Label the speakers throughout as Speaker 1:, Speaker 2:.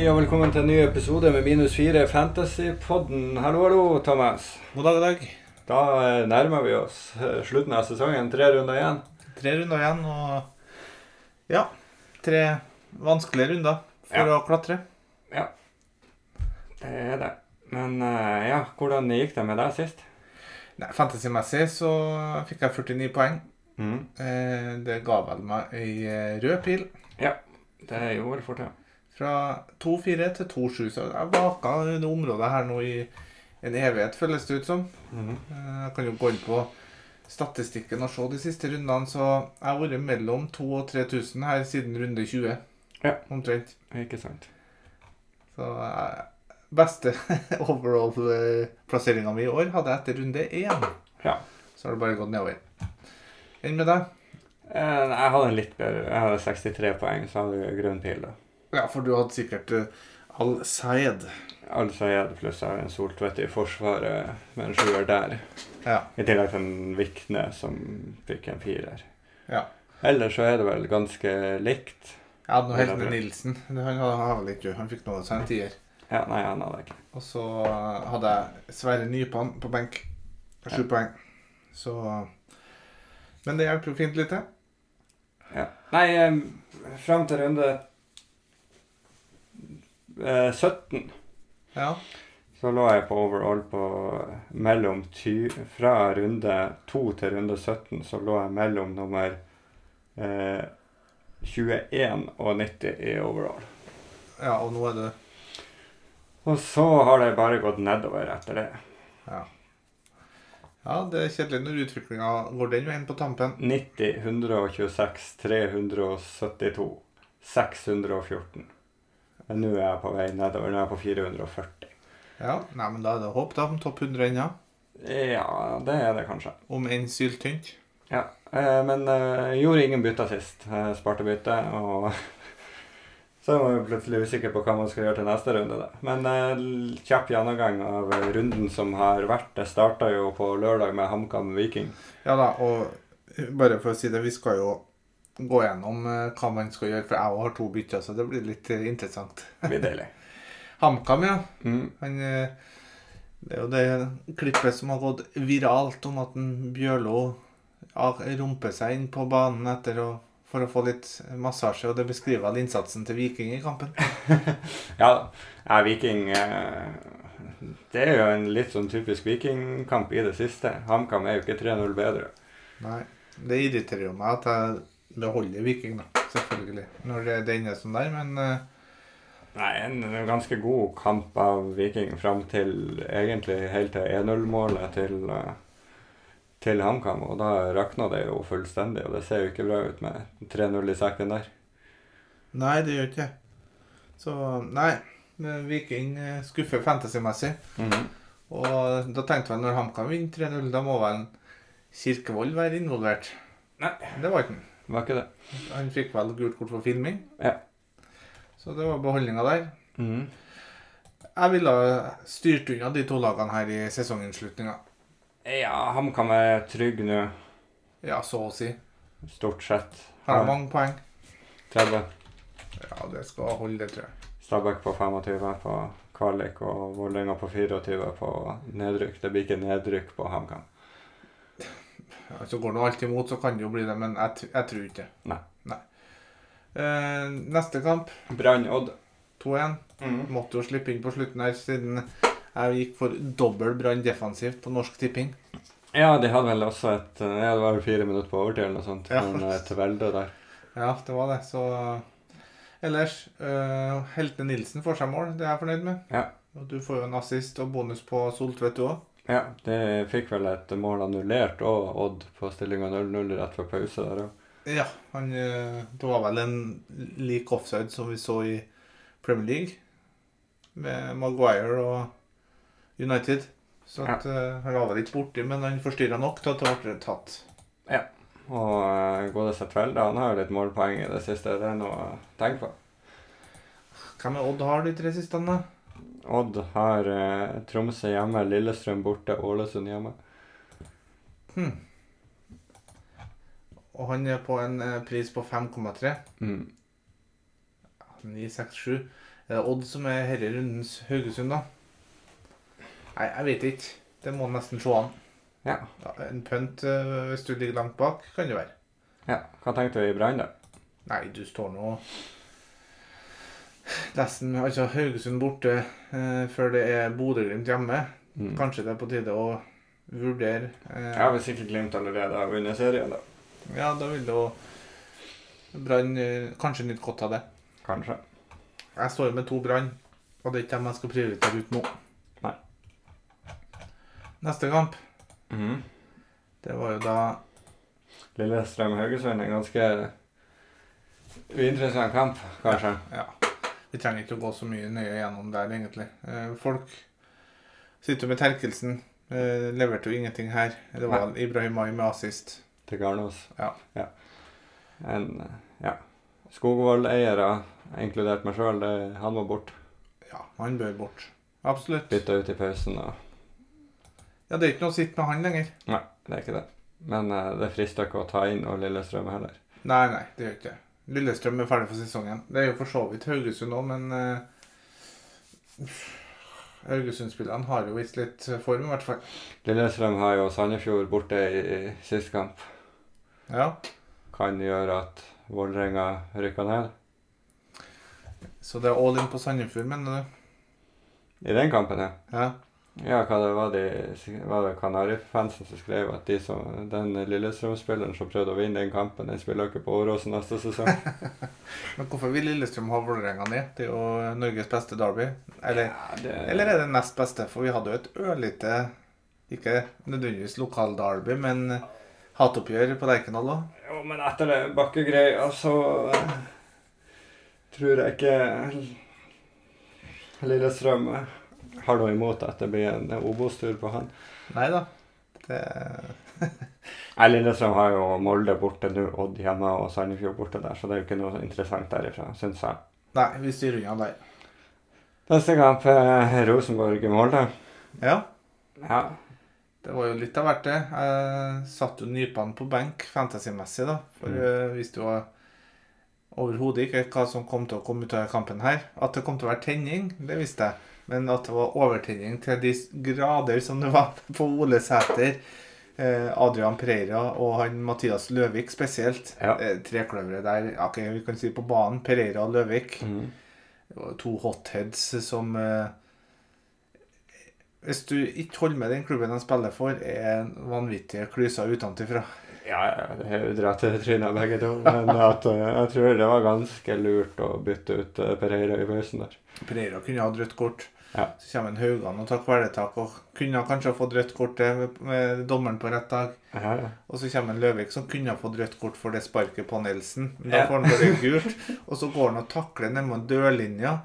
Speaker 1: Hei og velkommen til en ny episode med Minus 4 Fantasypodden. Hallo, hallo, Thomas.
Speaker 2: God dag, god dag.
Speaker 1: Da eh, nærmer vi oss eh, slutten av sesongen. Tre runder igjen.
Speaker 2: Tre runder igjen, og ja, tre vanskelige runder for
Speaker 1: Ja.
Speaker 2: å klatre. Ja.
Speaker 1: Det er det. Men eh, ja, hvordan gikk det med deg sist?
Speaker 2: Nei, Fantasymessig så fikk jeg 49 poeng.
Speaker 1: Mm.
Speaker 2: Eh, det ga vel meg ei eh, rød pil.
Speaker 1: Det gjorde fort, ja.
Speaker 2: Fra 2-4 til 2-7, så jeg vaka det området her nå i en evighet, føles det ut som.
Speaker 1: Mm
Speaker 2: Eh, Jeg kan jo gå inn på statistikken og se de siste rundene, så jeg har vært mellom 2000 og 3000 her siden runde 20.
Speaker 1: Ja.
Speaker 2: Omtrent.
Speaker 1: Ikke sant.
Speaker 2: Så eh, beste overall-plasseringa mi i år hadde jeg etter runde 1.
Speaker 1: Ja.
Speaker 2: Så har det bare gått nedover. Enn med deg?
Speaker 1: Eh, Jeg hadde en litt bedre. Jeg hadde 63 poeng, så hadde jeg grønn pil. da.
Speaker 2: Ja, for du hadde sikkert uh, Al-Sayed.
Speaker 1: Al-Sayed pluss Erlend en soltvedt i forsvaret med en sjuer der.
Speaker 2: Ja.
Speaker 1: I tillegg til en Vikne som fikk en firer.
Speaker 2: Ja.
Speaker 1: Ellers så er det vel ganske likt.
Speaker 2: Jeg hadde noe helt
Speaker 1: med
Speaker 2: Nilsen. Han han vel ikke. Han fikk noe seg en tier.
Speaker 1: Ja, nei, han hadde ikke.
Speaker 2: Og så hadde jeg Sverre Nypan på benk. Sju poeng. Så Men det hjelper jo fint lite.
Speaker 1: Ja. Nei, eh, fram til runde eh, 17
Speaker 2: Ja.
Speaker 1: så lå jeg på overall på mellom ty Fra runde 2 til runde 17 så lå jeg mellom nummer eh, 21 og 90 i overall.
Speaker 2: ja, og nå er det
Speaker 1: Og så har det bare gått nedover etter det.
Speaker 2: Ja. Ja, det er kjedelig når utviklinga går den veien på tampen.
Speaker 1: 90, 126, 372, 614. Men nå er jeg på vei nedover. Nå er jeg på 440.
Speaker 2: Ja, nei, men da er det håp da om topp 100 ennå.
Speaker 1: Ja, det er det kanskje.
Speaker 2: Om enn syltynt.
Speaker 1: Ja, eh, men eh, gjorde ingen bytter sist. Eh, sparte bytte, og så man jo plutselig usikker på hva man skal gjøre til neste runde. Da. Men eh, kjapp gjennomgang av runden som har vært. Det starta jo på lørdag med HamKam Viking.
Speaker 2: Ja da, og bare for å si det, vi skal jo gå gjennom eh, hva man skal gjøre, for jeg har to bytter, så det blir litt eh, interessant.
Speaker 1: Det blir deilig.
Speaker 2: HamKam, ja.
Speaker 1: Mm.
Speaker 2: Han, eh, det er jo det klippet som har gått viralt om at en Bjørlo romper rumper seg inn på banen etter å, for å få litt massasje, og det beskriver all innsatsen til Viking i kampen.
Speaker 1: Ja, ja Viking Det er jo en litt sånn typisk vikingkamp i det siste. HamKam er jo ikke 3-0 bedre.
Speaker 2: Nei, det irriterer jo meg at jeg beholder Viking, da, selvfølgelig, når det, det er sånn der, men eh,
Speaker 1: Nei, en ganske god kamp av Viking fram til egentlig helt til 1-0-målet til, eh, til HamKam. Og da rakna det jo fullstendig, og det ser jo ikke bra ut med 3-0 i sekken der.
Speaker 2: Nei, det gjør ikke. Så nei, Viking eh, skuffer fantasymessig. Og da tenkte jeg når HamKam vinner 3-0, da må vel Kirkevold være involvert.
Speaker 1: Nei.
Speaker 2: Det var ikke han.
Speaker 1: Var ikke det?
Speaker 2: Han fikk vel gult kort for filming.
Speaker 1: Ja.
Speaker 2: Så det var beholdninga der.
Speaker 1: Mhm.
Speaker 2: Jeg ville ha styrt unna de to lagene her i sesonginnslutninga.
Speaker 1: Ja, HamKam er trygg nå,
Speaker 2: Ja, så å si.
Speaker 1: stort sett.
Speaker 2: Har mange poeng.
Speaker 1: 30.
Speaker 2: Ja, det skal holde, det, tror jeg.
Speaker 1: Stabæk på 25 på kvalik, og Vålerenga på 24 på nedrykk. Det blir ikke nedrykk på HamKam.
Speaker 2: Ja, så går nå alt imot, så kan det jo bli det, men jeg, jeg tror ikke det.
Speaker 1: Nei.
Speaker 2: Eh, neste kamp,
Speaker 1: Brann-Odd.
Speaker 2: 2-1. Måtte jo slippe inn på slutten her, siden jeg gikk for dobbel brann defensivt på Norsk Tipping.
Speaker 1: Ja, de hadde vel også et eh, Ja, det var fire minutter på overtid eller noe sånt.
Speaker 2: Ja.
Speaker 1: Men et velde der.
Speaker 2: Ja, det var det. Så ellers uh, Helte Nilsen får seg mål, det er jeg fornøyd med.
Speaker 1: Ja.
Speaker 2: Og du får jo en assist og bonus på Soltvedt du òg.
Speaker 1: Ja, de fikk vel et mål annullert og Odd på stillinga 0-0 rett før pause der òg.
Speaker 2: Ja, han, eh, det var vel en lik offside som vi så i Premier League. Med Maguire og United. Så at, ja. han var vel ikke borti, men han forstyrra nok til at det ble tatt.
Speaker 1: Ja, Og uh, godeste Tvelde, han har jo litt målpoeng i det siste. Det er noe å tenke på.
Speaker 2: Hvem er Odd har de tre siste, da?
Speaker 1: Odd har eh, Tromsø hjemme, Lillestrøm borte, Ålesund hjemme.
Speaker 2: Hmm. Og han er på en eh, pris på 5,3.
Speaker 1: Mm.
Speaker 2: 967. Er det Odd som er herre rundens Haugesund, da? Nei, jeg vet ikke. Det må nesten se an.
Speaker 1: Ja.
Speaker 2: Ja, en pønt eh, hvis du ligger langt bak, kan det være.
Speaker 1: ja. Hva tenkte du i Brann, da?
Speaker 2: Nei, du står nå nesten Altså Haugesund borte eh, før det er Bodø-Glimt hjemme.
Speaker 1: Mm.
Speaker 2: Kanskje det er på tide å vurdere eh,
Speaker 1: Ja, Hvis ikke Glimt allerede har vunnet serien, da.
Speaker 2: ja, da vil det jo Brann eh, kanskje nyte godt av det.
Speaker 1: Kanskje.
Speaker 2: Jeg står med to Brann, og det er ikke dem jeg skal prioritere ut nå.
Speaker 1: Nei.
Speaker 2: Neste kamp,
Speaker 1: Mhm.
Speaker 2: det var jo da
Speaker 1: Lillestrøm-Haugesund en ganske uinteressant kamp, kanskje.
Speaker 2: Ja. Vi trenger ikke å gå så mye nøye gjennom der, egentlig. Eh, folk sitter med Terkelsen. Eh, leverte jo ingenting her. Det var Ibrahimai med assist.
Speaker 1: Til Garnås.
Speaker 2: Ja.
Speaker 1: En ja. Skogvold-eiere, inkludert meg sjøl, han må bort.
Speaker 2: Ja, han bør bort. Absolutt.
Speaker 1: Bytta ut i pausen. og
Speaker 2: Ja, det er ikke noe å sitte med han lenger.
Speaker 1: Nei, det er ikke det. Men uh, det frister ikke å ta inn og Lillestrøm heller.
Speaker 2: Nei, nei, det gjør ikke det. Lillestrøm er ferdig for sesongen. Det er jo for så vidt Haugesund òg, men eh, Haugesund-spillerne har jo vist litt form, i hvert fall.
Speaker 1: Lillestrøm har jo Sandefjord borte i, i sist kamp.
Speaker 2: Ja,
Speaker 1: Kan gjøre at Vålerenga rykker ned.
Speaker 2: Så det er all in på Sandefjord, mener du?
Speaker 1: I den kampen, ja.
Speaker 2: Ja.
Speaker 1: Ja, hva det var, de, var det Kanarifansen som skrev at de som, den Lillestrøm-spilleren som prøvde å vinne den kampen, den spiller ikke på Åråsen neste sesong.
Speaker 2: Men hvorfor vil Lillestrøm ha Vålerenga ned? Det er jo Norges beste derby. Eller,
Speaker 1: Ja, det,
Speaker 2: eller er det nest beste? For vi hadde jo et ørlite Ikke nødvendigvis lokalderby, men hatoppgjør på Lerkendal òg.
Speaker 1: Jo, men etter det bakkegreia, så eh, tror jeg ikke Lillestrøm eh, har noe imot at det blir en Obos-tur på han.
Speaker 2: Nei da. Det
Speaker 1: Nei, Lillestrøm har jo Molde borte nå, Odd hjemme og Sandefjord borte der, så det er jo ikke noe interessant derifra, syns jeg.
Speaker 2: Nei, vi styrer unna der.
Speaker 1: Neste kamp er Rosenborg-Molde.
Speaker 2: Ja.
Speaker 1: Ja.
Speaker 2: Det var jo litt av hvert, det. Jeg satt jo nypene på benk fantasy-messig, da. For
Speaker 1: Mm.
Speaker 2: jeg visste jo overhodet ikke hva som kom til å komme ut av kampen her. At det kom til å være tenning, det visste jeg. Men at det var overtenning til de grader som det var på Ole Sæter, eh, Adrian Pereira og han Mathias Løvik spesielt.
Speaker 1: Ja.
Speaker 2: Eh, Trekløveret der, ja, ok, vi kan si på banen, Pereira og Løvik.
Speaker 1: Mm.
Speaker 2: To hotheads som eh, Hvis du ikke holder med den klubben de spiller for, er vanvittige klyser utenfra.
Speaker 1: Ja, jeg dratt til trynet begge to. Men at, eh, jeg tror det var ganske lurt å bytte ut eh, Pereira i pausen der.
Speaker 2: Pereira kunne hatt rødt kort.
Speaker 1: Ja.
Speaker 2: Så kommer en Haugan og tar kvelertak og kunne kanskje ha fått rødt kort med, med dommeren på rett dag.
Speaker 1: Ja, ja.
Speaker 2: Og så kommer en Løvik som kunne ha fått rødt kort for det sparket på Nelson. Men da får han bare gult. Og så går han og takler ned mot dørlinja.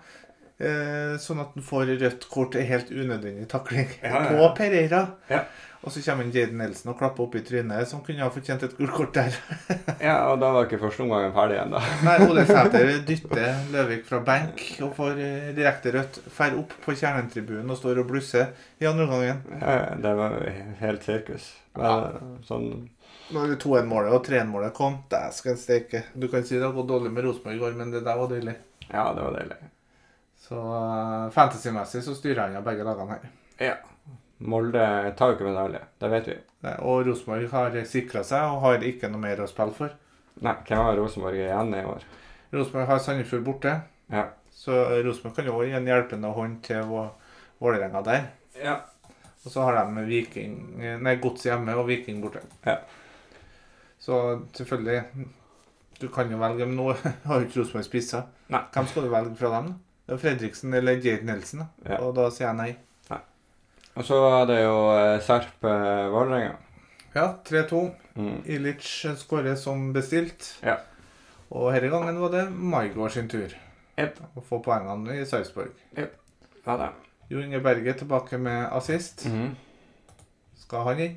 Speaker 2: Eh, sånn at han får rødt kort. er helt unødvendig takling
Speaker 1: Ja, ja,
Speaker 2: på
Speaker 1: ja.
Speaker 2: Pereira.
Speaker 1: Ja.
Speaker 2: Og så kommer en Jaden Nelson og klapper opp i trynet, som kunne ha fortjent et gult kort der.
Speaker 1: ja, og da var ikke første omgangen ferdig ennå.
Speaker 2: Nei, Ole Sæter dytter Løvik fra benk og får eh, direkte rødt. Fer opp på kjernetribunen og står og blusser i andre omgangen.
Speaker 1: Ja, ja, det var helt sirkus. Men, sånn
Speaker 2: Når 2-1-målet og 3-1-målet kom, dæsken steike. Du kan si det har gått dårlig med Rosenborg i går, men det der var deilig.
Speaker 1: Ja, det var deilig.
Speaker 2: Så uh, fantasy-messig så styrer han jo begge lagene her.
Speaker 1: Ja. Molde tar jo ikke medalje, det vet vi.
Speaker 2: Nei, Og Rosenborg har sikra seg og har ikke noe mer å spille for.
Speaker 1: Nei, hvem har Rosenborg igjen i år?
Speaker 2: Rosenborg har Sandefjord borte,
Speaker 1: Ja.
Speaker 2: så Rosenborg kan jo gi en hjelpende hånd til Vå- Vålerenga der.
Speaker 1: ja.
Speaker 2: Og så har de Viking Nei, Gods hjemme og Viking borte.
Speaker 1: Ja.
Speaker 2: Så selvfølgelig Du kan jo velge, men nå har jo ikke Rosenborg
Speaker 1: spisser.
Speaker 2: Hvem skal du velge fra dem? da? Det var Fredriksen eller Jade Nelson. Da.
Speaker 1: Ja.
Speaker 2: Og da sier jeg nei.
Speaker 1: Og så er det jo eh, Serp eh, Vålerenga.
Speaker 2: Ja, 3-2.
Speaker 1: Mm.
Speaker 2: Ilic skårer som bestilt.
Speaker 1: Ja.
Speaker 2: Og denne gangen var det Maigård sin tur
Speaker 1: yep.
Speaker 2: å få poengene i Sarpsborg.
Speaker 1: Ja da.
Speaker 2: Jo Inge Berge tilbake med assist.
Speaker 1: Mhm.
Speaker 2: Skal han inn?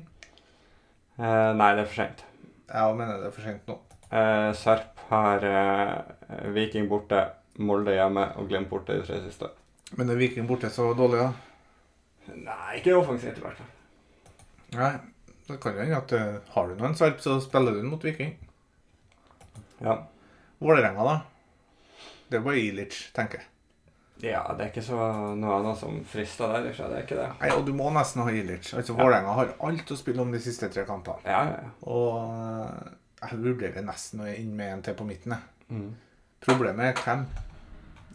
Speaker 1: eh, nei, det er for sent.
Speaker 2: Jeg mener det er for sent nå.
Speaker 1: Eh, Serp har eh, Viking borte, Molde hjemme og Glimt borte de tre siste.
Speaker 2: Men er Viking borte så dårlig, da?
Speaker 1: Nei, ikke offensivt i hvert fall.
Speaker 2: Nei. Det kan jo hende at eh, har du noen sverp, så spiller du den mot Viking.
Speaker 1: Ja.
Speaker 2: Vålerenga, da? Det er bare Ilic, tenker jeg.
Speaker 1: Ja, det er ikke så noe annet som frister derifra. Det er ikke det.
Speaker 2: Nei, og du må nesten ha Ilic. Altså, Vålerenga har alt å spille om de siste tre kampene.
Speaker 1: Ja, ja, ja.
Speaker 2: Og eh, jeg vurderer nesten å inn med en til på midten. jeg.
Speaker 1: Mm.
Speaker 2: Problemet er hvem.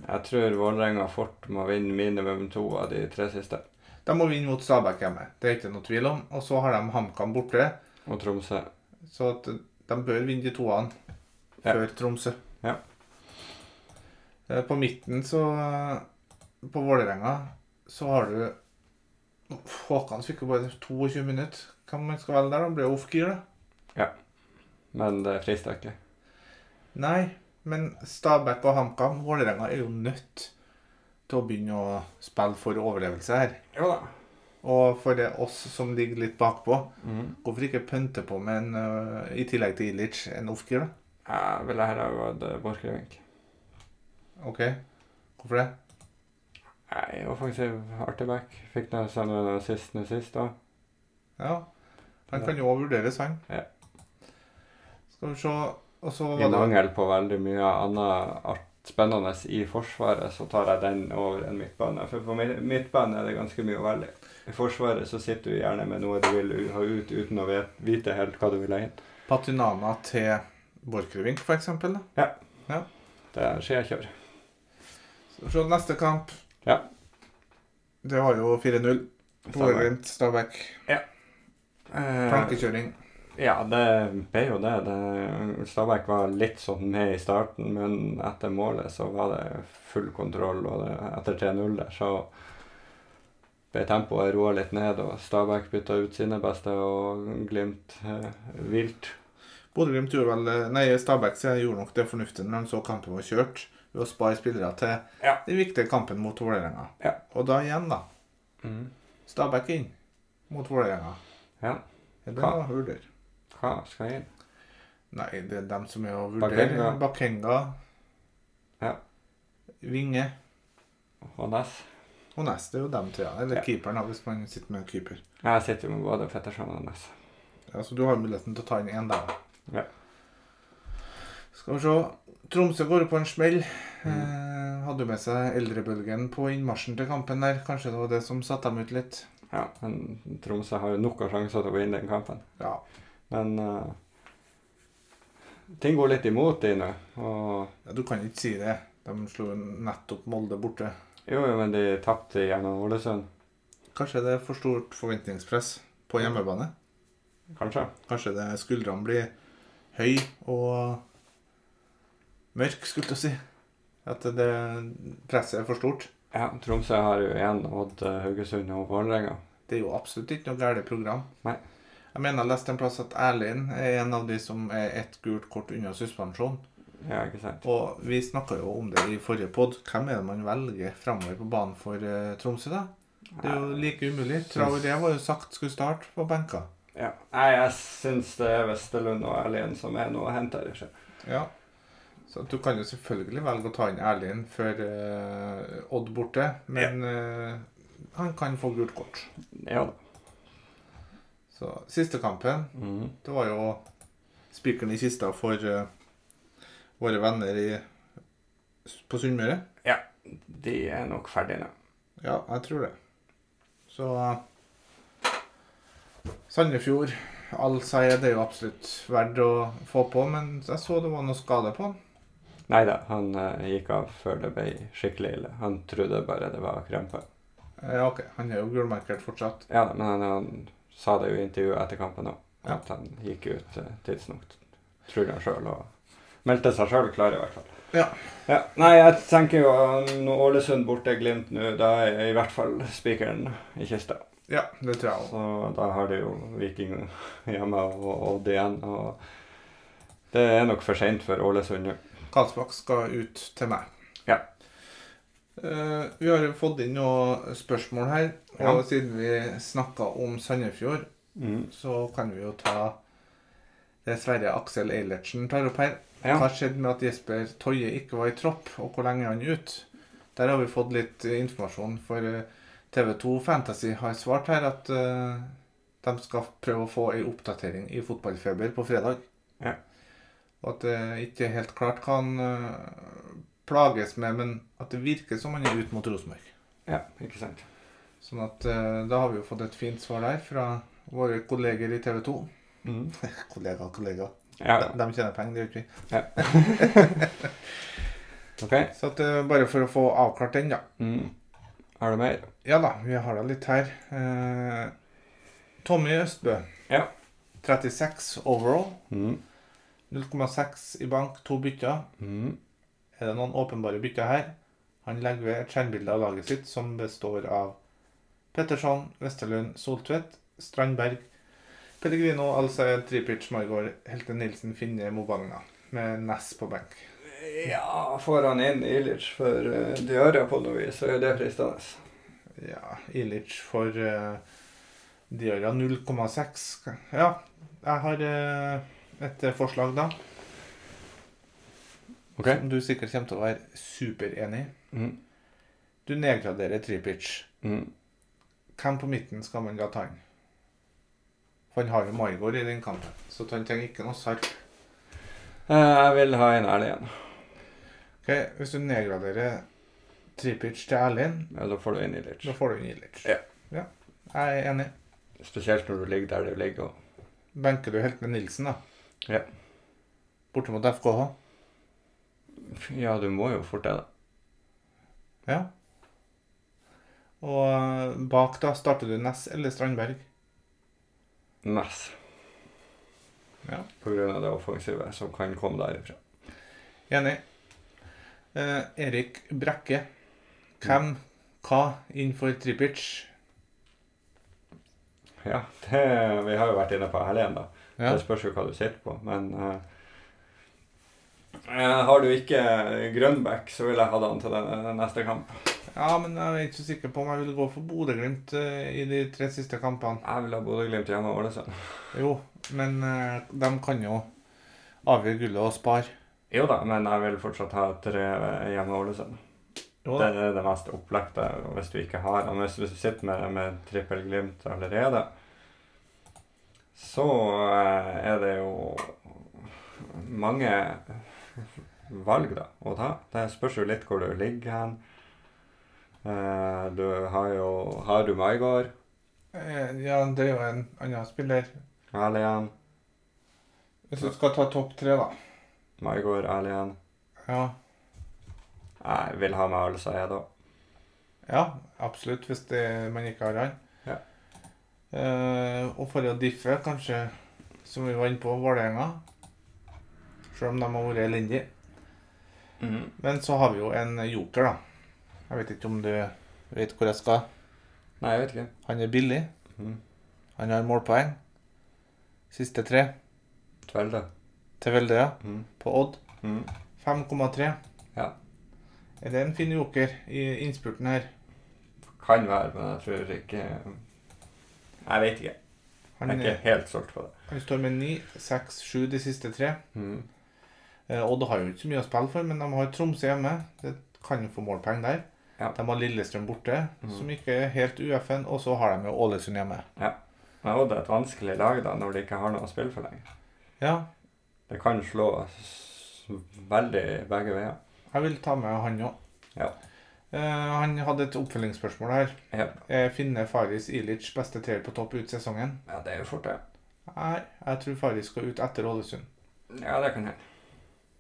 Speaker 1: Jeg tror Vålerenga fort må vinne minimum to av de tre siste.
Speaker 2: De må vinne mot Stabæk hjemme. Det er ikke noe tvil om. Og så har de HamKam borte.
Speaker 1: Og Tromsø.
Speaker 2: Så at de bør vinne de toene
Speaker 1: Ja.
Speaker 2: før Tromsø.
Speaker 1: Ja.
Speaker 2: Eh, På midten så På Vålerenga så har du Håkan fikk jo bare 22 minutter. Hvem man skal velge der? da? Blir off-gear, da?
Speaker 1: Men det frister ikke.
Speaker 2: Nei, men Stabæk og HamKam, Vålerenga, er jo nødt til å begynne å spille for overlevelse her.
Speaker 1: Jo da.
Speaker 2: Og for det oss som ligger litt bakpå,
Speaker 1: Mm.
Speaker 2: hvorfor ikke pønte på med en, uh, i tillegg til Ilic, en off-gear, da?
Speaker 1: Jeg ville heller gått eh, Borchgrevink.
Speaker 2: OK. Hvorfor det?
Speaker 1: Nei, offensiv artig back. Fikk noe samme sist nå sist da.
Speaker 2: Ja. Han kan jo òg vurderes, han.
Speaker 1: Ja.
Speaker 2: Skal vi se
Speaker 1: I
Speaker 2: var det
Speaker 1: mangel på veldig mye annet art spennende i Forsvaret, så tar jeg den over en midtbane. For på midtbane er det ganske mye å velge. I Forsvaret så sitter du gjerne med noe du vil ha ut uten å vite helt hva du vil ha inn.
Speaker 2: Patinama til Borchgrevink, for eksempel. ja.
Speaker 1: Det er skikjør.
Speaker 2: Skal Så neste kamp.
Speaker 1: Ja.
Speaker 2: Det var jo 4-0. Vålerenga, Stabæk.
Speaker 1: Eh,
Speaker 2: Plankekjøring.
Speaker 1: Ja, det ble jo det. det. Stabæk var litt sånn med i starten, men etter målet så var det full kontroll. Og det, etter 3-0 der så ble tempoet roa litt ned, og Stabæk bytta ut sine beste, og Glimt eh, vilt.
Speaker 2: Bodø-Glimt gjorde vel Nei, Stabæk så gjorde nok det fornuftige når han så kampen var kjørt, ved å spare spillere til
Speaker 1: Ja.
Speaker 2: den viktige kampen mot Vålerenga.
Speaker 1: Ja.
Speaker 2: Og da igjen, da.
Speaker 1: Mm.
Speaker 2: Stabæk inn mot Vålerenga.
Speaker 1: Ja.
Speaker 2: Det
Speaker 1: Hva?
Speaker 2: noe å vurdere?
Speaker 1: Hva skal jeg?
Speaker 2: Nei, det er dem som er å vurdere.
Speaker 1: Bakenga. Ja.
Speaker 2: Vinge.
Speaker 1: Og Ness?
Speaker 2: Og neste er jo dem til, ja. Eller
Speaker 1: Ja.
Speaker 2: keeperen, hvis man sitter med en keeper.
Speaker 1: Jeg sitter med både Fettersen og Ness.
Speaker 2: Ja, Så du har muligheten til å ta inn én der.
Speaker 1: Ja.
Speaker 2: Skal vi se. Tromsø går på en smell.
Speaker 1: Mm.
Speaker 2: Eh, hadde med seg eldrebølgen på innmarsjen til kampen der. Kanskje det var det som satte dem ut litt.
Speaker 1: Ja, men Tromsø har jo nok av sjanser til å vinne den kampen.
Speaker 2: Ja.
Speaker 1: Men uh, ting går litt imot de nå.
Speaker 2: Ja, Du kan ikke si det. De slo nettopp Molde borte.
Speaker 1: jo, jo, men de tapte gjennom Ålesund.
Speaker 2: Kanskje det er for stort forventningspress på hjemmebane?
Speaker 1: Kanskje.
Speaker 2: Kanskje det skuldrene blir høy og mørk, skulle jeg si. At det presset er for stort.
Speaker 1: Ja, Tromsø har jo igjen Odd, Haugesund og Vålerenga.
Speaker 2: Det er jo absolutt ikke noe galt program.
Speaker 1: Nei.
Speaker 2: Jeg mener jeg leste en plass at Erlind er en av de som er ett gult kort unna suspensjon.
Speaker 1: Ja, ikke sant?
Speaker 2: Og vi snakka jo om det i forrige pod. Hvem er det man velger framover på banen for eh, Tromsø, da? Det er jo like umulig. Traoré var jo sagt skulle starte på benka.
Speaker 1: Ja. Nei, jeg syns det er Westerlund og Erlien som er noe å hente her.
Speaker 2: Ja. Så du kan jo selvfølgelig velge å ta inn Erlind før uh, Odd borte, men eh, han kan få gult kort.
Speaker 1: Ja da.
Speaker 2: Så siste kampen,
Speaker 1: mm.
Speaker 2: det var jo spikeren i kista for uh, våre venner i, på Sunnmøre.
Speaker 1: De er nok ferdige nå.
Speaker 2: Ja, jeg tror det. Så Sandefjord, all sier det er jo absolutt verdt å få på, men jeg så det var noe skade på han.
Speaker 1: Nei da, han uh, gikk av før det ble skikkelig ille. Han trodde bare det var krempe.
Speaker 2: Ja, ok, han er jo gulmerkert fortsatt.
Speaker 1: Ja men han, han sa det jo i intervjuet etter kampen òg,
Speaker 2: Ja.
Speaker 1: at han gikk ut eh, tidsnok. Tror han sjøl, og meldte seg sjøl klar, i hvert fall.
Speaker 2: Ja.
Speaker 1: Ja, Nei, jeg tenker jo når Ålesund borte Glimt nå, da er i hvert fall spikeren i kista.
Speaker 2: Ja, det tror jeg òg.
Speaker 1: Så da har de jo Viking hjemme og Odd igjen. Og det er nok for seint for Ålesund nå.
Speaker 2: Karlsbakk skal ut til meg.
Speaker 1: Ja.
Speaker 2: Eh, vi har jo fått inn noen spørsmål her, og siden vi snakka om Sandefjord,
Speaker 1: Mm.
Speaker 2: så kan vi jo ta det Sverre Aksel Eilertsen tar opp her.
Speaker 1: Ja.
Speaker 2: Hva skjedde med at Jesper Toje ikke var i tropp, og hvor lenge er han ute? Der har vi fått litt eh, informasjon, for eh, TV2 Fantasy har svart her at uh, de skal prøve å få ei oppdatering i fotballfeber på fredag.
Speaker 1: Ja.
Speaker 2: Og at det ikke er helt klart hva han plages med, men at det virker som han er ut mot Rosenborg.
Speaker 1: Ja, ikke sant.
Speaker 2: Sånn at eh, da har vi jo fått et fint svar der fra våre kolleger i TV 2.
Speaker 1: Mm.
Speaker 2: kollega, kollega.
Speaker 1: Ja,
Speaker 2: De, de tjener penger, det gjør ikke vi.
Speaker 1: ok.
Speaker 2: Så at, eh, bare for å få avklart den, da.
Speaker 1: Mm. Har du mer?
Speaker 2: Ja da, vi har da litt her. Eh, Tommy Østbø.
Speaker 1: Ja.
Speaker 2: 36 overall.
Speaker 1: Mm.
Speaker 2: 0,6 i bank, to bytter.
Speaker 1: Mm.
Speaker 2: Er det noen åpenbare bytter her? Han legger ved et skjermbilde av laget sitt som består av Petterson, Vesterlund, Soltvedt, Strandberg, Pellegrino, Alsaed, Tripic, Margaard, Helte Nilsen, Finne, Mobalna. Med Ness på benk.
Speaker 1: Ja, får han inn Ilic for uh, Diarra på noe vis, så er det fristende.
Speaker 2: Ja, Ilic for uh, Diarra 0,6. Ja, jeg har uh, et forslag da.
Speaker 1: Ok.
Speaker 2: Som du sikkert kommer til å være superenig i.
Speaker 1: Mm.
Speaker 2: Du nedgraderer Tripic.
Speaker 1: Mm.
Speaker 2: Hvem på midten skal man ta inn? For han har jo Maigård i den kampen, så han trenger ikke noe sarp.
Speaker 1: Eh, jeg vil ha en Erlend igjen.
Speaker 2: Ok, Hvis du nedgraderer Tripic til Erlend,
Speaker 1: Ja, da får du inn Ilic.
Speaker 2: da får du inn Ilic.
Speaker 1: Ja.
Speaker 2: ja. Jeg er enig.
Speaker 1: Spesielt når du ligger der du ligger. Og...
Speaker 2: Benker du helt med Nilsen, da?
Speaker 1: Ja.
Speaker 2: Borte mot FKH?
Speaker 1: Ja, du må jo fort det, da.
Speaker 2: Ja. Og eh, bak da starter du Ness eller Strandberg.
Speaker 1: Ness.
Speaker 2: Ja.
Speaker 1: På grunn av det offensive som kan komme derifra.
Speaker 2: Enig. Eh, Erik Brekke. Hvem, hva innenfor Tripic?
Speaker 1: Ja, det, vi har jo vært inne på Erlend, da.
Speaker 2: Ja.
Speaker 1: Det spørs jo hva du sitter på, men eh, Har du ikke Grønbæk, så vil jeg ha han til den, den neste kamp.
Speaker 2: ja, men jeg er ikke så sikker på om jeg vil gå for Bodø-Glimt eh, i de tre siste kampene.
Speaker 1: Jeg vil ha Bodø-Glimt hjemme og Ålesund.
Speaker 2: Jo, men eh, de kan jo avgjøre gullet og spare.
Speaker 1: Jo da, men jeg vil fortsatt ha tre hjemme og Ålesund. Det er det mest opplagte hvis du ikke har han. Hvis, du sitter med, med trippel Glimt allerede, så eh, er det jo mange valg da, å ta. Det spørs jo litt hvor du ligger hen. Eh, du har jo Har du Maigard?
Speaker 2: Eh, Ja, det er jo en annen spiller.
Speaker 1: Alien
Speaker 2: Hvis du skal ta topp tre, da.
Speaker 1: Maigard, Alien.
Speaker 2: Ja.
Speaker 1: Jeg vil ha med jeg da
Speaker 2: ja, absolutt, hvis det, man ikke har han.
Speaker 1: Ja.
Speaker 2: Eh, og for å diffe, kanskje, som vi var inne på, Vålerenga. Selv om de har vært elendige.
Speaker 1: Mhm.
Speaker 2: Men så har vi jo en joker, da. Jeg vet ikke om du vet hvor jeg skal.
Speaker 1: Nei, jeg vet ikke.
Speaker 2: Han er billig.
Speaker 1: Mhm.
Speaker 2: Han har målpoeng. Siste tre
Speaker 1: Tvelde.
Speaker 2: til Velde, ja.
Speaker 1: Mm.
Speaker 2: På Odd.
Speaker 1: Mhm.
Speaker 2: 5,3.
Speaker 1: Ja.
Speaker 2: Er det en fin joker i innspurten her?
Speaker 1: Kan være, men jeg tror ikke Jeg vet ikke.
Speaker 2: Han,
Speaker 1: Jeg er ikke helt solgt på det.
Speaker 2: han står med 9, 6, 7 de siste tre.
Speaker 1: Mhm.
Speaker 2: Eh, Odd har jo ikke så mye å spille for, men de har Tromsø hjemme. Det kan jo få målpoeng der.
Speaker 1: Ja.
Speaker 2: De har Lillestrøm borte,
Speaker 1: mm.
Speaker 2: som ikke er helt UFN. Og så har de jo Ålesund hjemme. Ja.
Speaker 1: Men Odd er et vanskelig lag da, når de ikke har noe å spille for lenger.
Speaker 2: Ja,
Speaker 1: Det kan slå veldig begge veier.
Speaker 2: jeg vil ta med han òg.
Speaker 1: Ja.
Speaker 2: han hadde et oppfølgingsspørsmål her.
Speaker 1: Ja.
Speaker 2: Er Finne Faris Ilic beste treer på topp ut sesongen?
Speaker 1: ja, det er jo fort det.
Speaker 2: Nei, jeg tror Faris skal ut etter Ålesund.
Speaker 1: Ja, det kan hende.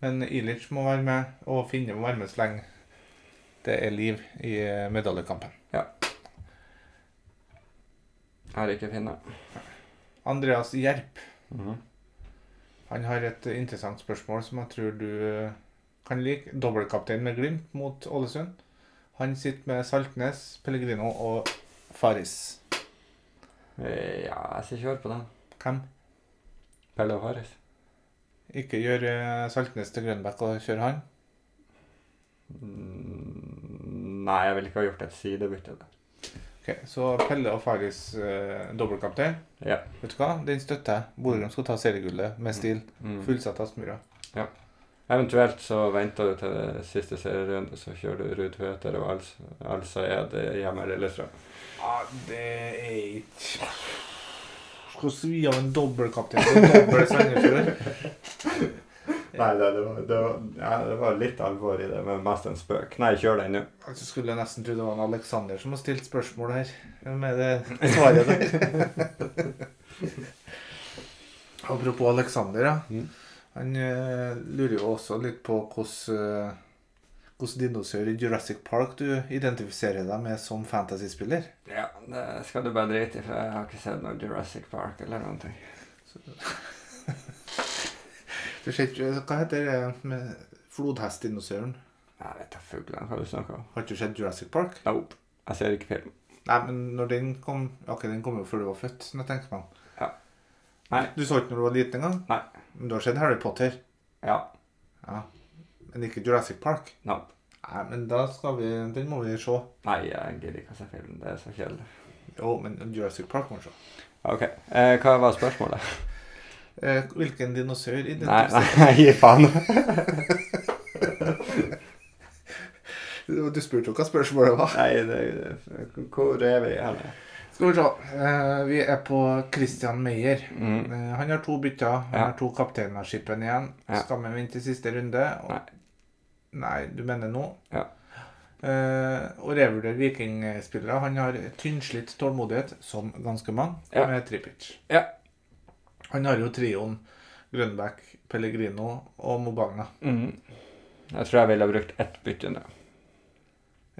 Speaker 2: Men Ilic må være med, og Finne må være med så lenge det er liv i medaljekampen. medaljekampen.
Speaker 1: Her er ikke finne.
Speaker 2: Andreas Gjerp
Speaker 1: -hmm.
Speaker 2: han har et eh, interessant spørsmål som jeg tror du eh, kan like. Dobbeltkaptein med Glimt mot Ålesund. Han sitter med Saltnes, Pellegrino og Faris.
Speaker 1: Eh, Ja, jeg skal kjøre på den.
Speaker 2: Hvem?
Speaker 1: Pelle og Faris.
Speaker 2: Ikke gjør eh, Saltnes til Grønbæk og kjør han.
Speaker 1: Mm, Nei, jeg vil ikke ha gjort et sidebytte der.
Speaker 2: Ok, Så Pelle og Faris eh, dobbeltkaptein.
Speaker 1: Ja.
Speaker 2: Vet du hva? Den støtter jeg. Bodø skal ta seriegullet med stil.
Speaker 1: Mm.
Speaker 2: Fullsatt Aspmyra.
Speaker 1: Eventuelt så venter du til det siste serierunde, så kjører du Ruud Tveter og Als Alsaed hjemme i Lillestrøm.
Speaker 2: Ja, det er ikke Skal svi av en dobbeltkaptein på dobbel Sandefjord.
Speaker 1: Nei, det, det, var, det, var, ja, det var litt alvor i det, men mest en spøk. Nei, kjør den nå.
Speaker 2: Altså skulle jeg nesten tro det var en Alexander som har stilt spørsmål her. Med det svaret der. Apropos Alexander, ja.
Speaker 1: Mm.
Speaker 2: Han uh, lurer jo også litt på hvordan eh, hvordan dinosaur i Jurassic Park du identifiserer deg med som fantasyspiller.
Speaker 1: Ja, det skal du bare drite i, for jeg har ikke sett noe Jurassic Park eller noen ting.
Speaker 2: Du ser ikke Hva heter det med flodhestdinosauren?
Speaker 1: Jeg vet da fuglene hva du snakker om.
Speaker 2: Har ikke du sett Jurassic Park?
Speaker 1: Nope. Jeg ser ikke film.
Speaker 2: Nei, men når den kom Ok, den kom jo før du var født, Som jeg tenker meg om.
Speaker 1: Ja. Nei.
Speaker 2: Du så ikke når du var liten engang?
Speaker 1: Nei.
Speaker 2: Men du har sett Harry Potter?
Speaker 1: Ja.
Speaker 2: Ja. Men ikke Jurassic Park?
Speaker 1: Nope.
Speaker 2: Nei, men da skal vi Den må vi se.
Speaker 1: Nei, jeg gidder ikke å se filmen. Det er så kjedelig.
Speaker 2: Jo, men Jurassic Park må vi se.
Speaker 1: OK. Eh, hva var spørsmålet?
Speaker 2: Eh, hvilken dinosaur
Speaker 1: Nei,
Speaker 2: identifiserer
Speaker 1: nei, gi faen.
Speaker 2: Du spurte jo hva spørsmålet var.
Speaker 1: Nei, det, det, hvor er vi her?
Speaker 2: Skal vi se. Eh, vi er på Christian Meyer.
Speaker 1: Mm.
Speaker 2: Eh, han har to bytter. Han
Speaker 1: Ja.
Speaker 2: har to kapteinerskipen igjen.
Speaker 1: Ja.
Speaker 2: Skal vi vente til siste runde? Og-
Speaker 1: Nei.
Speaker 2: Nei, du mener nå?
Speaker 1: Ja.
Speaker 2: Uh, og revurdere vikingspillere. Han har tynnslitt tålmodighet, som ganske mange,
Speaker 1: Ja.
Speaker 2: med Tripic.
Speaker 1: Ja.
Speaker 2: Han har jo trioen Grønbæk, Pellegrino og Mobagna.
Speaker 1: Mm. Jeg tror jeg ville ha brukt ett bytte nå.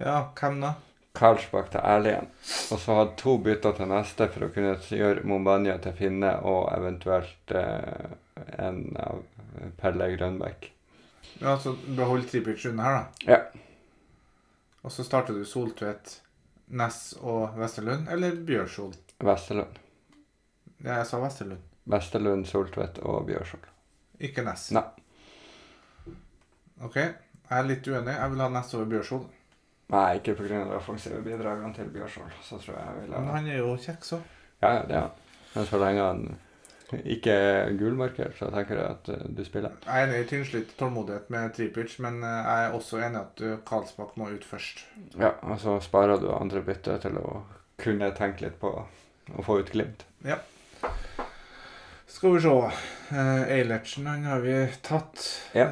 Speaker 2: Ja, hvem da?
Speaker 1: Karlsbakk til Erlien. Og så hadde to bytter til neste for å kunne gjøre Mombania til Finne og eventuelt uh, en av Pelle Grønbæk.
Speaker 2: Ja, så behold Tripic her, da.
Speaker 1: Ja.
Speaker 2: Og så starter du Soltvedt, Ness og Vesterlund, eller Bjørsol?
Speaker 1: Vesterlund.
Speaker 2: Ja, jeg sa Vesterlund.
Speaker 1: Vesterlund, Soltvedt og Bjørsol.
Speaker 2: Ikke Ness.
Speaker 1: Nei.
Speaker 2: Ok, jeg er litt uenig. Jeg vil ha Ness over Bjørsol.
Speaker 1: Nei, ikke pga. de offensive bidragene til Bjørsol. Så tror jeg jeg
Speaker 2: vil
Speaker 1: ha Men
Speaker 2: han er jo kjekk, så.
Speaker 1: Ja, ja, det er han. Men så lenge han ikke er gulmarkert, så tenker jeg at eh, du spiller.
Speaker 2: Jeg er enig i tynnslitt tålmodighet med Tripic, men eh, jeg er også enig i at eh, Karlsbakk må ut først.
Speaker 1: Ja, og så sparer du andre bytte til å kunne tenke litt på å få ut Glimt. Ja.
Speaker 2: Skal vi se. Eilertsen han har vi tatt.
Speaker 1: Ja.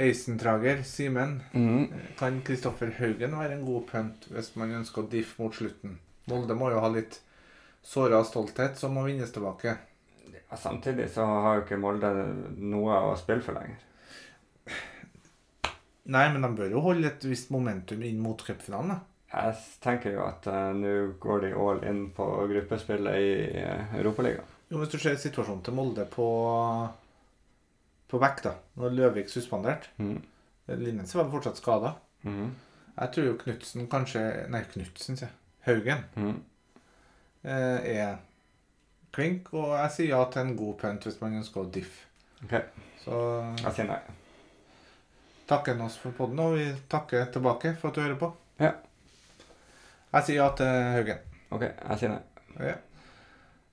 Speaker 2: Eisentrager, Simen.
Speaker 1: Mm.
Speaker 2: Kan Kristoffer Haugen være en god punt hvis man ønsker å diffe mot slutten? Molde må jo ha litt såra stolthet som må vinnes tilbake.
Speaker 1: Samtidig så har jo ikke Molde noe å spille for lenger.
Speaker 2: Nei, men de bør jo holde et visst momentum inn mot cupfinalen. da.
Speaker 1: Jeg tenker jo at uh, nå går de all in på gruppespillet i uh, Europaligaen.
Speaker 2: Jo, Hvis du ser situasjonen til Molde på på back, da. Når Løvik suspendert.
Speaker 1: mm.
Speaker 2: Linnes var fortsatt skada.
Speaker 1: Mm.
Speaker 2: Jeg tror jo Knutsen kanskje Nei, Knutsen, sier jeg. Haugen
Speaker 1: mm.
Speaker 2: eh, er klink, og jeg sier ja til en god punt hvis man ønsker å diffe.
Speaker 1: Okay.
Speaker 2: Så
Speaker 1: Jeg sier nei.
Speaker 2: takker oss for podden, og vi takker tilbake for at du hører på.
Speaker 1: Ja.
Speaker 2: Jeg sier ja til Haugen.
Speaker 1: Ok, jeg sier nei.
Speaker 2: Ja.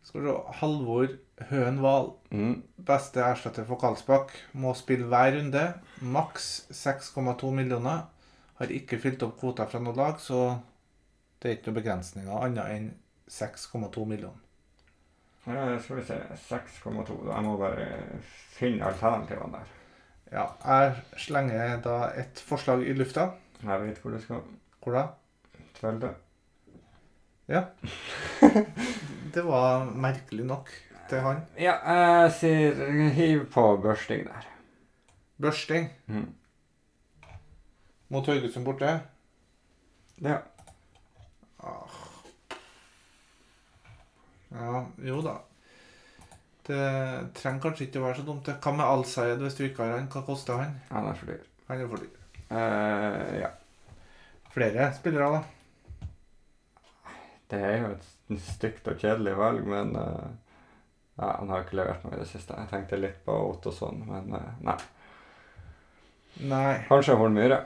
Speaker 2: Skal vi se. Halvor Høen Wahl.
Speaker 1: Mm.
Speaker 2: Beste erstatter for Karlsbakk. Må spille hver runde. Maks 6,2 millioner. Har ikke fylt opp kvota fra noe lag, så det er ikke noen begrensninger annet enn 6,2 millioner.
Speaker 1: Ja, skal vi se 6,2. Jeg må bare finne alternativene der.
Speaker 2: Ja, jeg slenger da et forslag i lufta.
Speaker 1: Jeg vet hvor det skal.
Speaker 2: Hvor da?
Speaker 1: Tvelde.
Speaker 2: Det var merkelig nok til han.
Speaker 1: Ja, jeg sier hiv på børsting der.
Speaker 2: Børsting
Speaker 1: Mhm.
Speaker 2: mot Haugesund borte.
Speaker 1: Ja.
Speaker 2: Ah. Ja, jo da. Det trenger kanskje ikke å være så dumt. Hva med Al-Sayed hvis du ikke har han? Hva koster han?
Speaker 1: Han er for dyr.
Speaker 2: Han er for dyr.
Speaker 1: Eh, ja.
Speaker 2: Flere spillere, da.
Speaker 1: Det er jo et stygt og kjedelig valg, men uh, ja, han har ikke levert noe i det siste. Jeg tenkte litt på Ottosson, men uh, nei.
Speaker 2: Nei.
Speaker 1: Kanskje Hornmyre.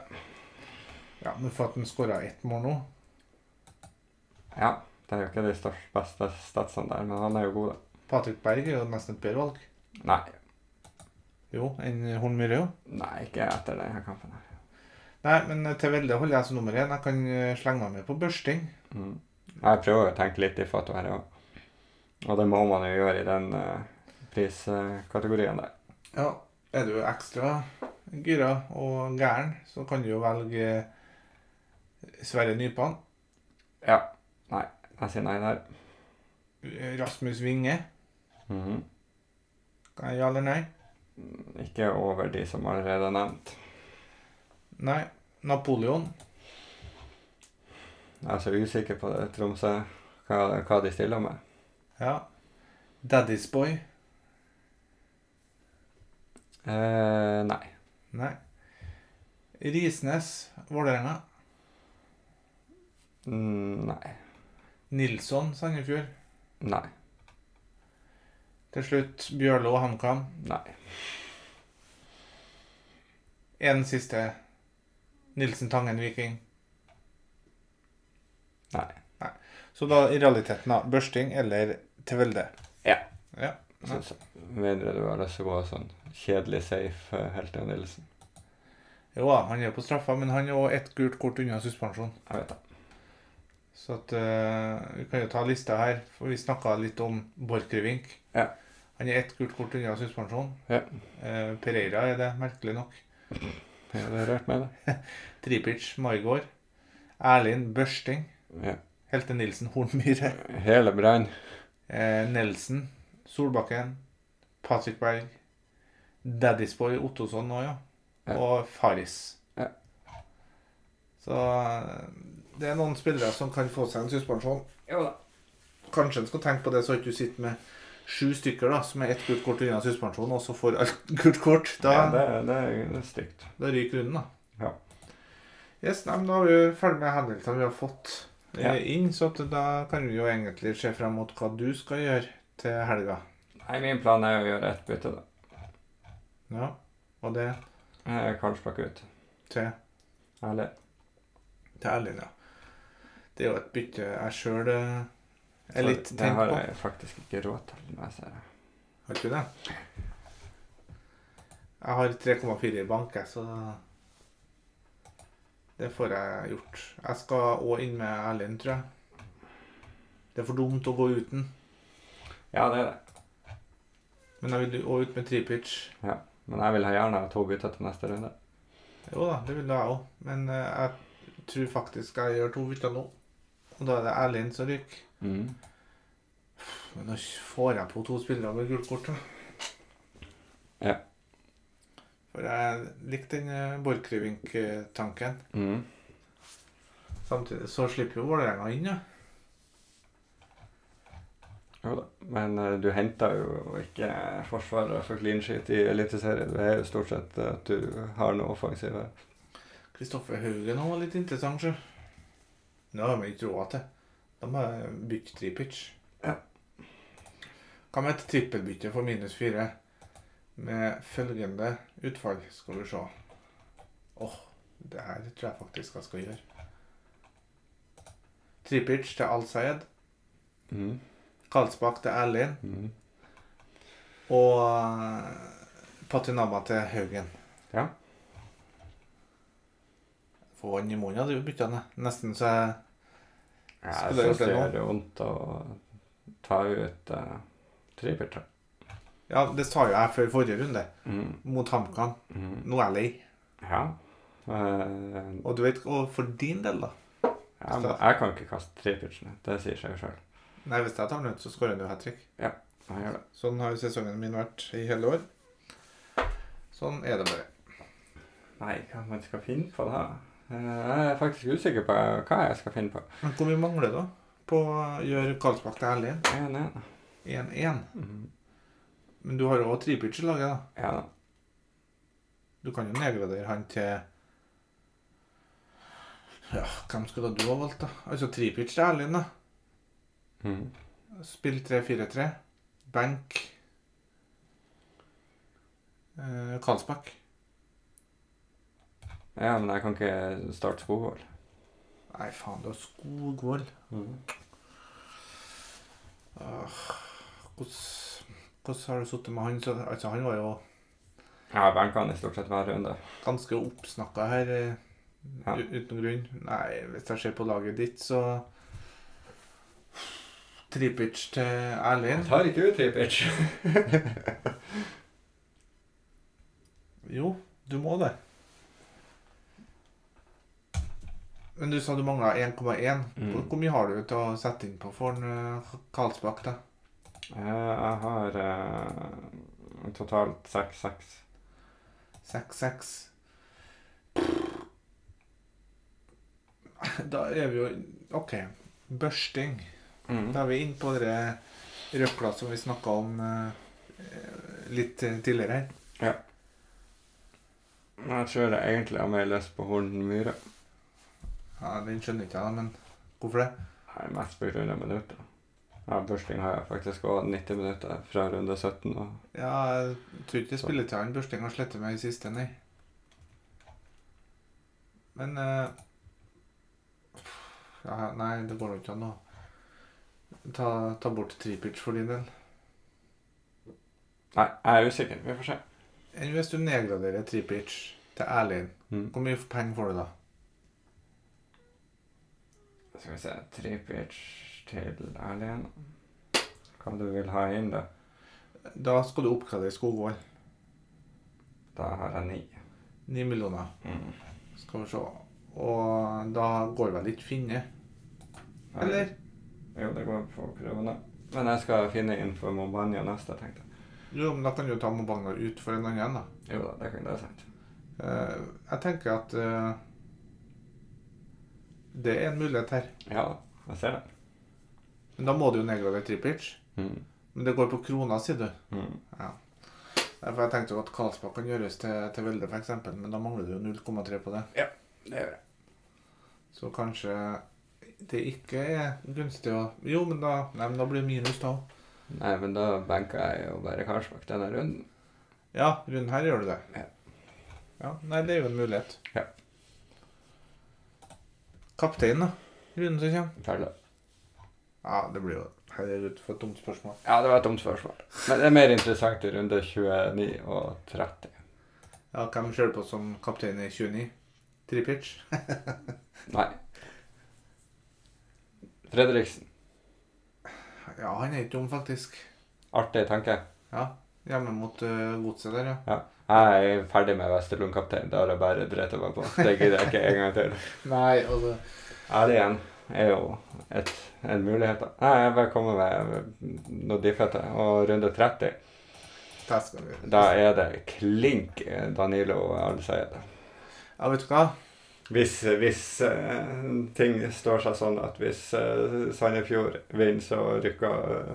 Speaker 2: Ja, Men for at han skåra ett mål nå
Speaker 1: Ja, det er jo ikke de største, beste statsene der, men han er jo god, da.
Speaker 2: Patrick Berg er jo nesten et bedre valg.
Speaker 1: Nei,
Speaker 2: Jo, enn Hornmyre, jo.
Speaker 1: nei, ikke etter denne kampen her.
Speaker 2: Nei, men til Velde holder jeg som nummer én. Jeg kan eh, slenge meg med på børsting.
Speaker 1: Mm. Jeg prøver å tenke litt i fatto her òg. Og det må man jo gjøre i den uh, priskategorien der.
Speaker 2: Ja. Er du ekstra gira og gæren, så kan du jo velge Sverre Nypan.
Speaker 1: Ja. Nei. Jeg sier nei der.
Speaker 2: Rasmus Winge.
Speaker 1: Mhm.
Speaker 2: Kan jeg Ja eller nei?
Speaker 1: Ikke over de som allerede er nevnt.
Speaker 2: Nei. Napoleon.
Speaker 1: Jeg er så usikker på det Tromsø, hva, hva de stiller med.
Speaker 2: Ja. Daddy's Boy.
Speaker 1: Eh, nei.
Speaker 2: Nei. Risnes. Vålerenga.
Speaker 1: Mm, nei.
Speaker 2: Nilsson Sandefjord.
Speaker 1: Nei.
Speaker 2: Til slutt Bjørlo HamKam.
Speaker 1: Nei.
Speaker 2: En siste. Nilsen Tangen Viking.
Speaker 1: Nei. Nei.
Speaker 2: Så da i realiteten, da. Børsting eller Tvelde?
Speaker 1: Ja.
Speaker 2: Ja.
Speaker 1: Mener jeg. Mindre du har lyst til å gå sånn kjedelig safe eh, helt til Nilsen.
Speaker 2: Jo da, han er på straffa, men han er òg ett gult kort unna suspensjon.
Speaker 1: Jeg vet det.
Speaker 2: Så at uh, Vi kan jo ta lista her, for vi snakka litt om Borchgrevink.
Speaker 1: Ja.
Speaker 2: Han er ett gult kort unna suspensjon.
Speaker 1: Ja.
Speaker 2: Uh, Pereira er det, merkelig nok.
Speaker 1: Det har rørt med det.
Speaker 2: Tripic, Maigård. Erlind Børsting.
Speaker 1: Ja.
Speaker 2: Helte Nilsen Hornmyhre.
Speaker 1: Hele Brann.
Speaker 2: Eh, Nelson. Solbakken. Patrick Berg. Daddysboy Ottosson nå, ja.
Speaker 1: Ja.
Speaker 2: Og Faris.
Speaker 1: Ja.
Speaker 2: Så det er noen spillere som kan få seg en suspensjon.
Speaker 1: Jo da.
Speaker 2: Kanskje en skal tenke på det, så at du sitter med sju stykker da, som er ett gult kort unna suspensjon, og så får alt gult kort. Da,
Speaker 1: Ja, det, det, er- det er stygt.
Speaker 2: da ryker runden, da.
Speaker 1: Ja.
Speaker 2: Yes, nei, men Da er vi ferdig med hendelsene vi har fått eh,
Speaker 1: Ja.
Speaker 2: inn, så at da kan vi jo egentlig se frem mot hva du skal gjøre til helga.
Speaker 1: Nei, min plan er å gjøre ett bytte, da.
Speaker 2: Ja, og det
Speaker 1: Karlsbakk ut.
Speaker 2: til,
Speaker 1: Erlig
Speaker 2: til Erlend, ja. Det er jo et bytte jeg sjøl er litt
Speaker 1: tenkt på.
Speaker 2: Det
Speaker 1: har jeg faktisk ikke råd til. når jeg ser det.
Speaker 2: Har ikke du det? Jeg har 3,4 i bank, jeg, så det får jeg gjort. Jeg skal òg inn med Erlend, tror jeg. Det er for dumt å gå uten.
Speaker 1: Ja, det er det.
Speaker 2: Men jeg vil òg ut med Tripic.
Speaker 1: Men jeg vil ha gjerne ha to bytter til neste runde.
Speaker 2: Jo da, det vil jeg òg. Men eh, jeg tror faktisk jeg gjør to bytter nå. Og da er det Erlind som ryker.
Speaker 1: Mm.
Speaker 2: Men nå får jeg på to spillere med gult kort. da.
Speaker 1: Ja.
Speaker 2: For jeg likte den eh, Borchgrevink-tanken.
Speaker 1: Mm.
Speaker 2: Samtidig så slipper jo Vålerenga inn, ja.
Speaker 1: Jo da. Men eh, du henter jo ikke forsvaret for clean sheet i Eliteserien. Det er jo stort sett at du har noe offensive.
Speaker 2: Kristoffer Haugen var litt interessant, sjø. Det har vi ikke råd til. Da må jeg bytte tripitch.
Speaker 1: Ja.
Speaker 2: Hva med et trippelbytte for minus fire? Med følgende utfall, skal vi se. Åh, det her tror jeg faktisk jeg skal gjøre. Tripic til Al-Sayed.
Speaker 1: Mm.
Speaker 2: Karlsbakk til Erlend.
Speaker 1: Mm.
Speaker 2: Og eh, Patinama til Haugen.
Speaker 1: Ja.
Speaker 2: Få vann i munnen, du bytta han. Nesten så jeg
Speaker 1: Ja,
Speaker 2: Skulle
Speaker 1: nå.
Speaker 2: jeg
Speaker 1: syns det gjør vondt å ta ut uh, trippeltre.
Speaker 2: Ja, det sa jo jeg før forrige runde,
Speaker 1: Mm.
Speaker 2: mot HamKam.
Speaker 1: Mm.
Speaker 2: Nå er jeg lei.
Speaker 1: Ja. Uh,
Speaker 2: Og du vet, og for din del, da.
Speaker 1: ja men jeg kan ikke kaste trippeltrene. Det sier seg jo sjøl.
Speaker 2: Nei, hvis jeg tar den ut, så skårer han jo hat trick.
Speaker 1: Jeg gjør det.
Speaker 2: Sånn har jo sesongen min vært i hele år. Sånn er det bare.
Speaker 1: Nei, hva man skal finne på da? Eh, Jeg er faktisk usikker på hva jeg skal finne på.
Speaker 2: Men hvor mye mangler da på å gjøre Karlsbakk til Erlend?
Speaker 1: 1-1.
Speaker 2: 1-1.
Speaker 1: Mhm.
Speaker 2: Men du har jo også Tripic i laget, da.
Speaker 1: Ja da.
Speaker 2: Du kan jo nedgradere han til Ja, hvem skulle du ha valgt, da? Altså Tripic til Erlend, da.
Speaker 1: Mhm.
Speaker 2: Spill 3-4-3. Benk. Eh, Karlsbakk.
Speaker 1: Ja, men jeg kan ikke starte Skogvold.
Speaker 2: Nei, faen, du har Hvordan hvordan har du sittet med han? Så, altså, han var jo
Speaker 1: Ja, benka han i stort sett hver runde.
Speaker 2: ganske oppsnakka her eh,
Speaker 1: Ja.
Speaker 2: uten grunn. Nei, hvis jeg ser på laget ditt, så Tripic til Erlend.
Speaker 1: tar ikke ut Tripic.
Speaker 2: Jo, du må det. Men du sa du mangla 1,1.
Speaker 1: Mm.
Speaker 2: Hvor, mye har du til å sette inn på for en uh, Karlsbakk, da?
Speaker 1: Eh, Jeg har eh, totalt 6-6.
Speaker 2: 6-6. Da er vi jo OK. Børsting.
Speaker 1: Mm.
Speaker 2: Da er vi inne på de røkla som vi snakka om eh, litt tidligere her.
Speaker 1: Jeg tror jeg egentlig har mer lyst på Horden Myhre.
Speaker 2: Ja, Den skjønner ikke jeg, men hvorfor det?
Speaker 1: Nei, mest på grunn av minutter. Ja, Børsting har jeg faktisk òg 90 minutter fra runde 17. Og
Speaker 2: Ja, jeg tror ikke spilletida han Børsting har slettet meg i siste, nei. Men uh... ja, Nei, det går nok ikke an å ta, ta bort tripitch for din del.
Speaker 1: Nei, jeg er usikker. Vi får se.
Speaker 2: Enn hvis du nedgraderer tripitch til Erlend,
Speaker 1: Mm.
Speaker 2: hvor mye penger får du da?
Speaker 1: Skal vi se Tripic til Erlend. Hva du vil ha inn, da?
Speaker 2: Da skal du oppgradere Skogvoll.
Speaker 1: Da har jeg ni.
Speaker 2: Ni millioner,
Speaker 1: Mm.
Speaker 2: skal vi se. Og da går vel ikke Finne, eller?
Speaker 1: Jo, det går på krone. Men jeg skal finne inn for Mobanya neste, tenkte jeg.
Speaker 2: Jo, men da kan du ta Mobanga ut for en annen, da.
Speaker 1: Jo da, det kan det sant.
Speaker 2: Uh, jeg tenker at eh, det er en mulighet her.
Speaker 1: Ja, jeg ser det.
Speaker 2: Men da må du jo nedgradere tripitch.
Speaker 1: Mm.
Speaker 2: Men det går på krona, sier du.
Speaker 1: Mm.
Speaker 2: Derfor jeg tenkte jo at Karlsbakk kan gjøres til, til Velde, f.eks., men da mangler du jo 0,3 på det.
Speaker 1: Ja, Det gjør jeg.
Speaker 2: Så kanskje det ikke er gunstig å Jo, men da, nei, men da blir det minus, da òg.
Speaker 1: Nei, men da benker jeg jo bare Karlsbakk denne runden.
Speaker 2: Ja, runden her gjør du det.
Speaker 1: Ja.
Speaker 2: Ja, Nei, det er jo en mulighet.
Speaker 1: Ja.
Speaker 2: Kaptein, da? Runden som kommer?
Speaker 1: Ferdig.
Speaker 2: Ja, det blir jo Herregud, for et dumt spørsmål.
Speaker 1: Ja, det var et dumt spørsmål. Men det er mer interessant i runde 29 og 30.
Speaker 2: Ja, Hvem kjører på som kaptein i 29? Tripic?
Speaker 1: Nei. Fredriksen.
Speaker 2: Ja, han er ikke dum, faktisk.
Speaker 1: Artig tanke.
Speaker 2: Ja, Hjemme mot uh, godset der, ja.
Speaker 1: Jeg er ferdig med Vesterlund-kaptein. Det har jeg bare drept meg på. Det gidder jeg ikke en gang til.
Speaker 2: Nei, altså
Speaker 1: Ærlig igjen er jo et, en mulighet. Nei, jeg bare kommer med noe diffete. Og runde 30,
Speaker 2: Der skal vi.
Speaker 1: da er det klink Danilo Al-Sayed.
Speaker 2: Ja, vet du hva?
Speaker 1: Hvis, hvis uh, ting står seg sånn at hvis uh, Sandefjord vinner, så rykker uh,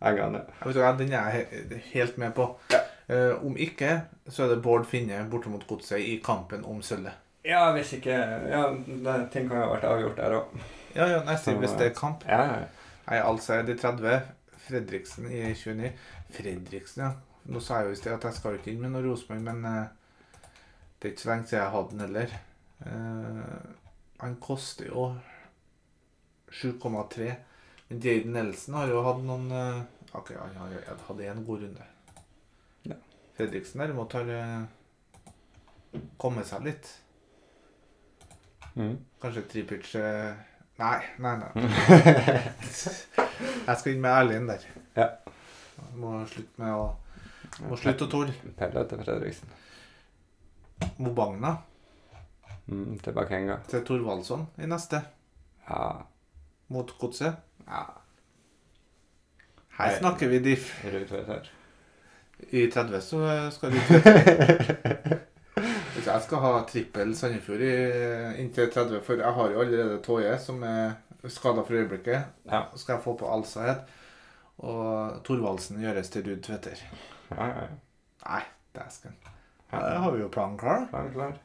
Speaker 1: eggene ned.
Speaker 2: Ja, vet du hva? Den er jeg helt med på.
Speaker 1: Ja.
Speaker 2: Eh, om ikke, så er det Bård Finne borte mot godset i kampen om sølvet.
Speaker 1: Ja, hvis ikke Ja, det, ting kan jo ha vært avgjort der òg.
Speaker 2: Ja, ja, si hvis det er kamp.
Speaker 1: Ja, ja.
Speaker 2: Nei, altså er det 30. Fredriksen i 29. Fredriksen, ja. Nå sa jeg jo i sted at jeg skal ikke inn med noe Rosenborg, men eh, det er ikke så lenge siden jeg hadde den heller. Eh, han koster jo 7,3. Men Jaden Nelson har jo hatt noen eh, Ok, han hatt en god runde. Fredriksen derimot har eh, kommet seg litt.
Speaker 1: Mm.
Speaker 2: Kanskje tripitch eh, Nei, nei, nei. Jeg skal inn med Erlend der.
Speaker 1: Ja.
Speaker 2: Må slutte med å Må slutte å tulle.
Speaker 1: Pelle til Fredriksen.
Speaker 2: Mobagna
Speaker 1: Mm, til Bakenga.
Speaker 2: til Thorvaldsson i neste,
Speaker 1: Ja.
Speaker 2: mot Godset.
Speaker 1: ja.
Speaker 2: Her snakker vi diff.
Speaker 1: Rudtvedt
Speaker 2: I 30 så skal du Hvis jeg skal ha trippel Sandefjord inntil 30, for jeg har jo allerede Toje, som er skada for øyeblikket,
Speaker 1: Ja.
Speaker 2: så skal jeg få på Alsahed. Og Thorvaldsen gjøres til Ruud Tveter.
Speaker 1: Ja, ja, ja.
Speaker 2: Nei, dæsken. Der har vi jo planen klar.
Speaker 1: Plan klar.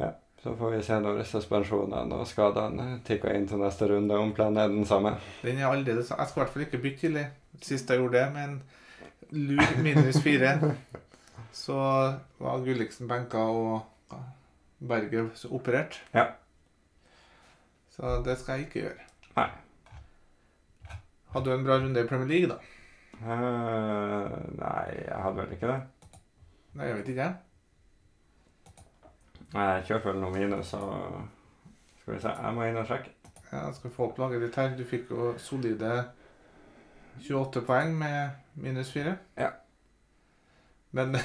Speaker 1: Ja, så får vi se når suspensjonene og skadene tikker inn til neste runde, om planen er den samme.
Speaker 2: Den er aldri det samme. Jeg skal i hvert fall ikke bytte tidlig. Sist jeg gjorde det, med en lur minus fire, så var Gulliksen benka og Berger operert.
Speaker 1: Ja.
Speaker 2: Så det skal jeg ikke gjøre.
Speaker 1: Nei.
Speaker 2: Hadde du en bra runde i Premier League, da?
Speaker 1: Uh, nei, jeg hadde vel ikke det.
Speaker 2: Nei, jeg vet ikke. jeg.
Speaker 1: Nei, Jeg kjørte vel noe minus, så Skal vi se, jeg må inn og sjekke.
Speaker 2: Ja, Jeg skal få opp laget ditt her. Du fikk jo solide 28 poeng med minus 4.
Speaker 1: Ja.
Speaker 2: Men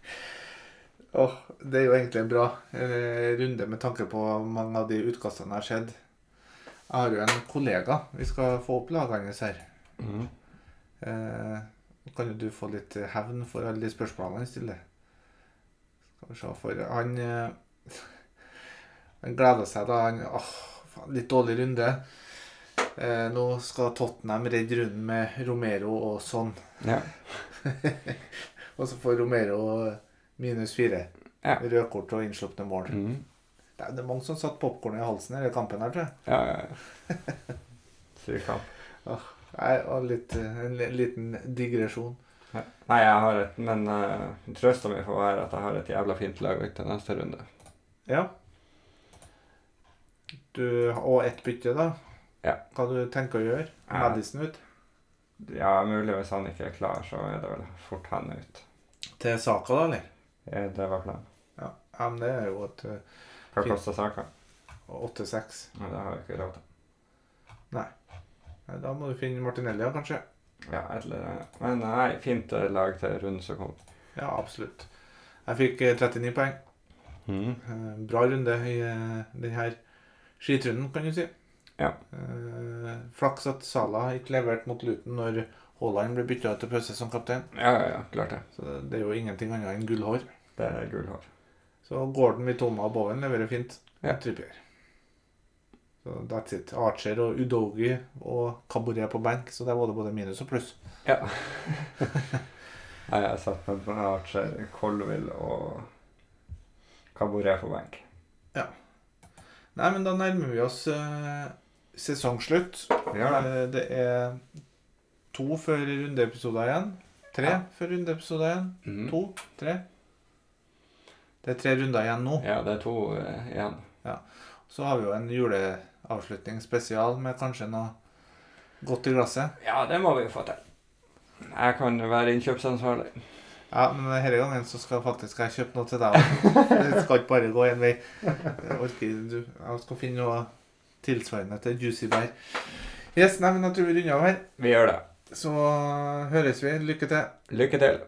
Speaker 2: Åh, det er jo egentlig en bra eh, runde med tanke på mange av de utkastene jeg har sett. Jeg har jo en kollega. Vi skal få opp lagene her.
Speaker 1: Mm.
Speaker 2: Eh, kan jo du få litt hevn for alle de spørsmålene han stiller. Skal vi se, for han eh, Han gleder seg da. Han, åh, faen, litt dårlig runde. Eh, nå skal Tottenham redde runden med Romero og sånn.
Speaker 1: Ja.
Speaker 2: Og så får Romero minus fire.
Speaker 1: Ja.
Speaker 2: Røde kort og innslupne mål.
Speaker 1: Mm.
Speaker 2: Det er- mange som satt popkorn i halsen i kampen her, tror jeg.
Speaker 1: Ja, ja, ja. Kamp.
Speaker 2: Nei, og litt, eh, en liten digresjon.
Speaker 1: Nei, jeg har et Men uh, trøsta mi får være at jeg har et jævla fint lag til neste runde.
Speaker 2: Ja. Du, og ett bytte, da.
Speaker 1: Ja.
Speaker 2: Hva du tenker å gjøre?
Speaker 1: Ja.
Speaker 2: Madison ut.
Speaker 1: Ja, mulig hvis han ikke er klar, så er det vel fort han ut.
Speaker 2: Til Saka, da, eller?
Speaker 1: Ja, Det var planen.
Speaker 2: Ja, ja men det er jo et eh,
Speaker 1: Hva
Speaker 2: Fint.
Speaker 1: koster saka?
Speaker 2: 8-6.
Speaker 1: Ja, det har vi ikke råd til.
Speaker 2: Nei, Da må du finne Martinelli, ja, kanskje.
Speaker 1: Ja, eller Men nei, fint eh, lag til runden som kom.
Speaker 2: Ja, absolutt. Jeg fikk eh, 39 poeng. Mm. Bra runde i eh, denne skitrunden, kan du si.
Speaker 1: Ja.
Speaker 2: Eh, Flaks at Salah ikke leverte mot Luton når Haaland ble bytta ut til pause som kaptein.
Speaker 1: Ja, ja, ja, klart det.
Speaker 2: Så det er jo ingenting annet enn gullhår.
Speaker 1: Det er gullhår.
Speaker 2: Så Gordon, Mitoma og Bowen leverer fint.
Speaker 1: Ja.
Speaker 2: Trippier. Så that's it. Archer og Udogi og Caboret på benk, så det er både minus og pluss.
Speaker 1: Ja. Nei, jeg satt med Archer, Colville og Caboret på benk.
Speaker 2: Nei, men da nærmer vi oss eh, sesongslutt.
Speaker 1: Det.
Speaker 2: Eh, det er to før rundeepisoder igjen. Tre
Speaker 1: Ja.
Speaker 2: før rundeepisoder igjen.
Speaker 1: Mm.
Speaker 2: To? Tre? Det er tre runder igjen nå.
Speaker 1: Ja, det er to uh, igjen.
Speaker 2: Så har vi jo en juleavslutning spesial med kanskje noe godt i glasset.
Speaker 1: Ja, det må vi jo få til. Jeg kan være innkjøpsansvarlig.
Speaker 2: Ja, men denne gangen så skal faktisk jeg kjøpe noe til deg òg. Det skal ikke bare gå én vei. Jeg orker du, Jeg skal finne noe tilsvarende til Juicy Bear. Yes, nei, men jeg tror vi runder av her.
Speaker 1: Vi gjør det.
Speaker 2: Så høres vi. Lykke til.
Speaker 1: Lykke til.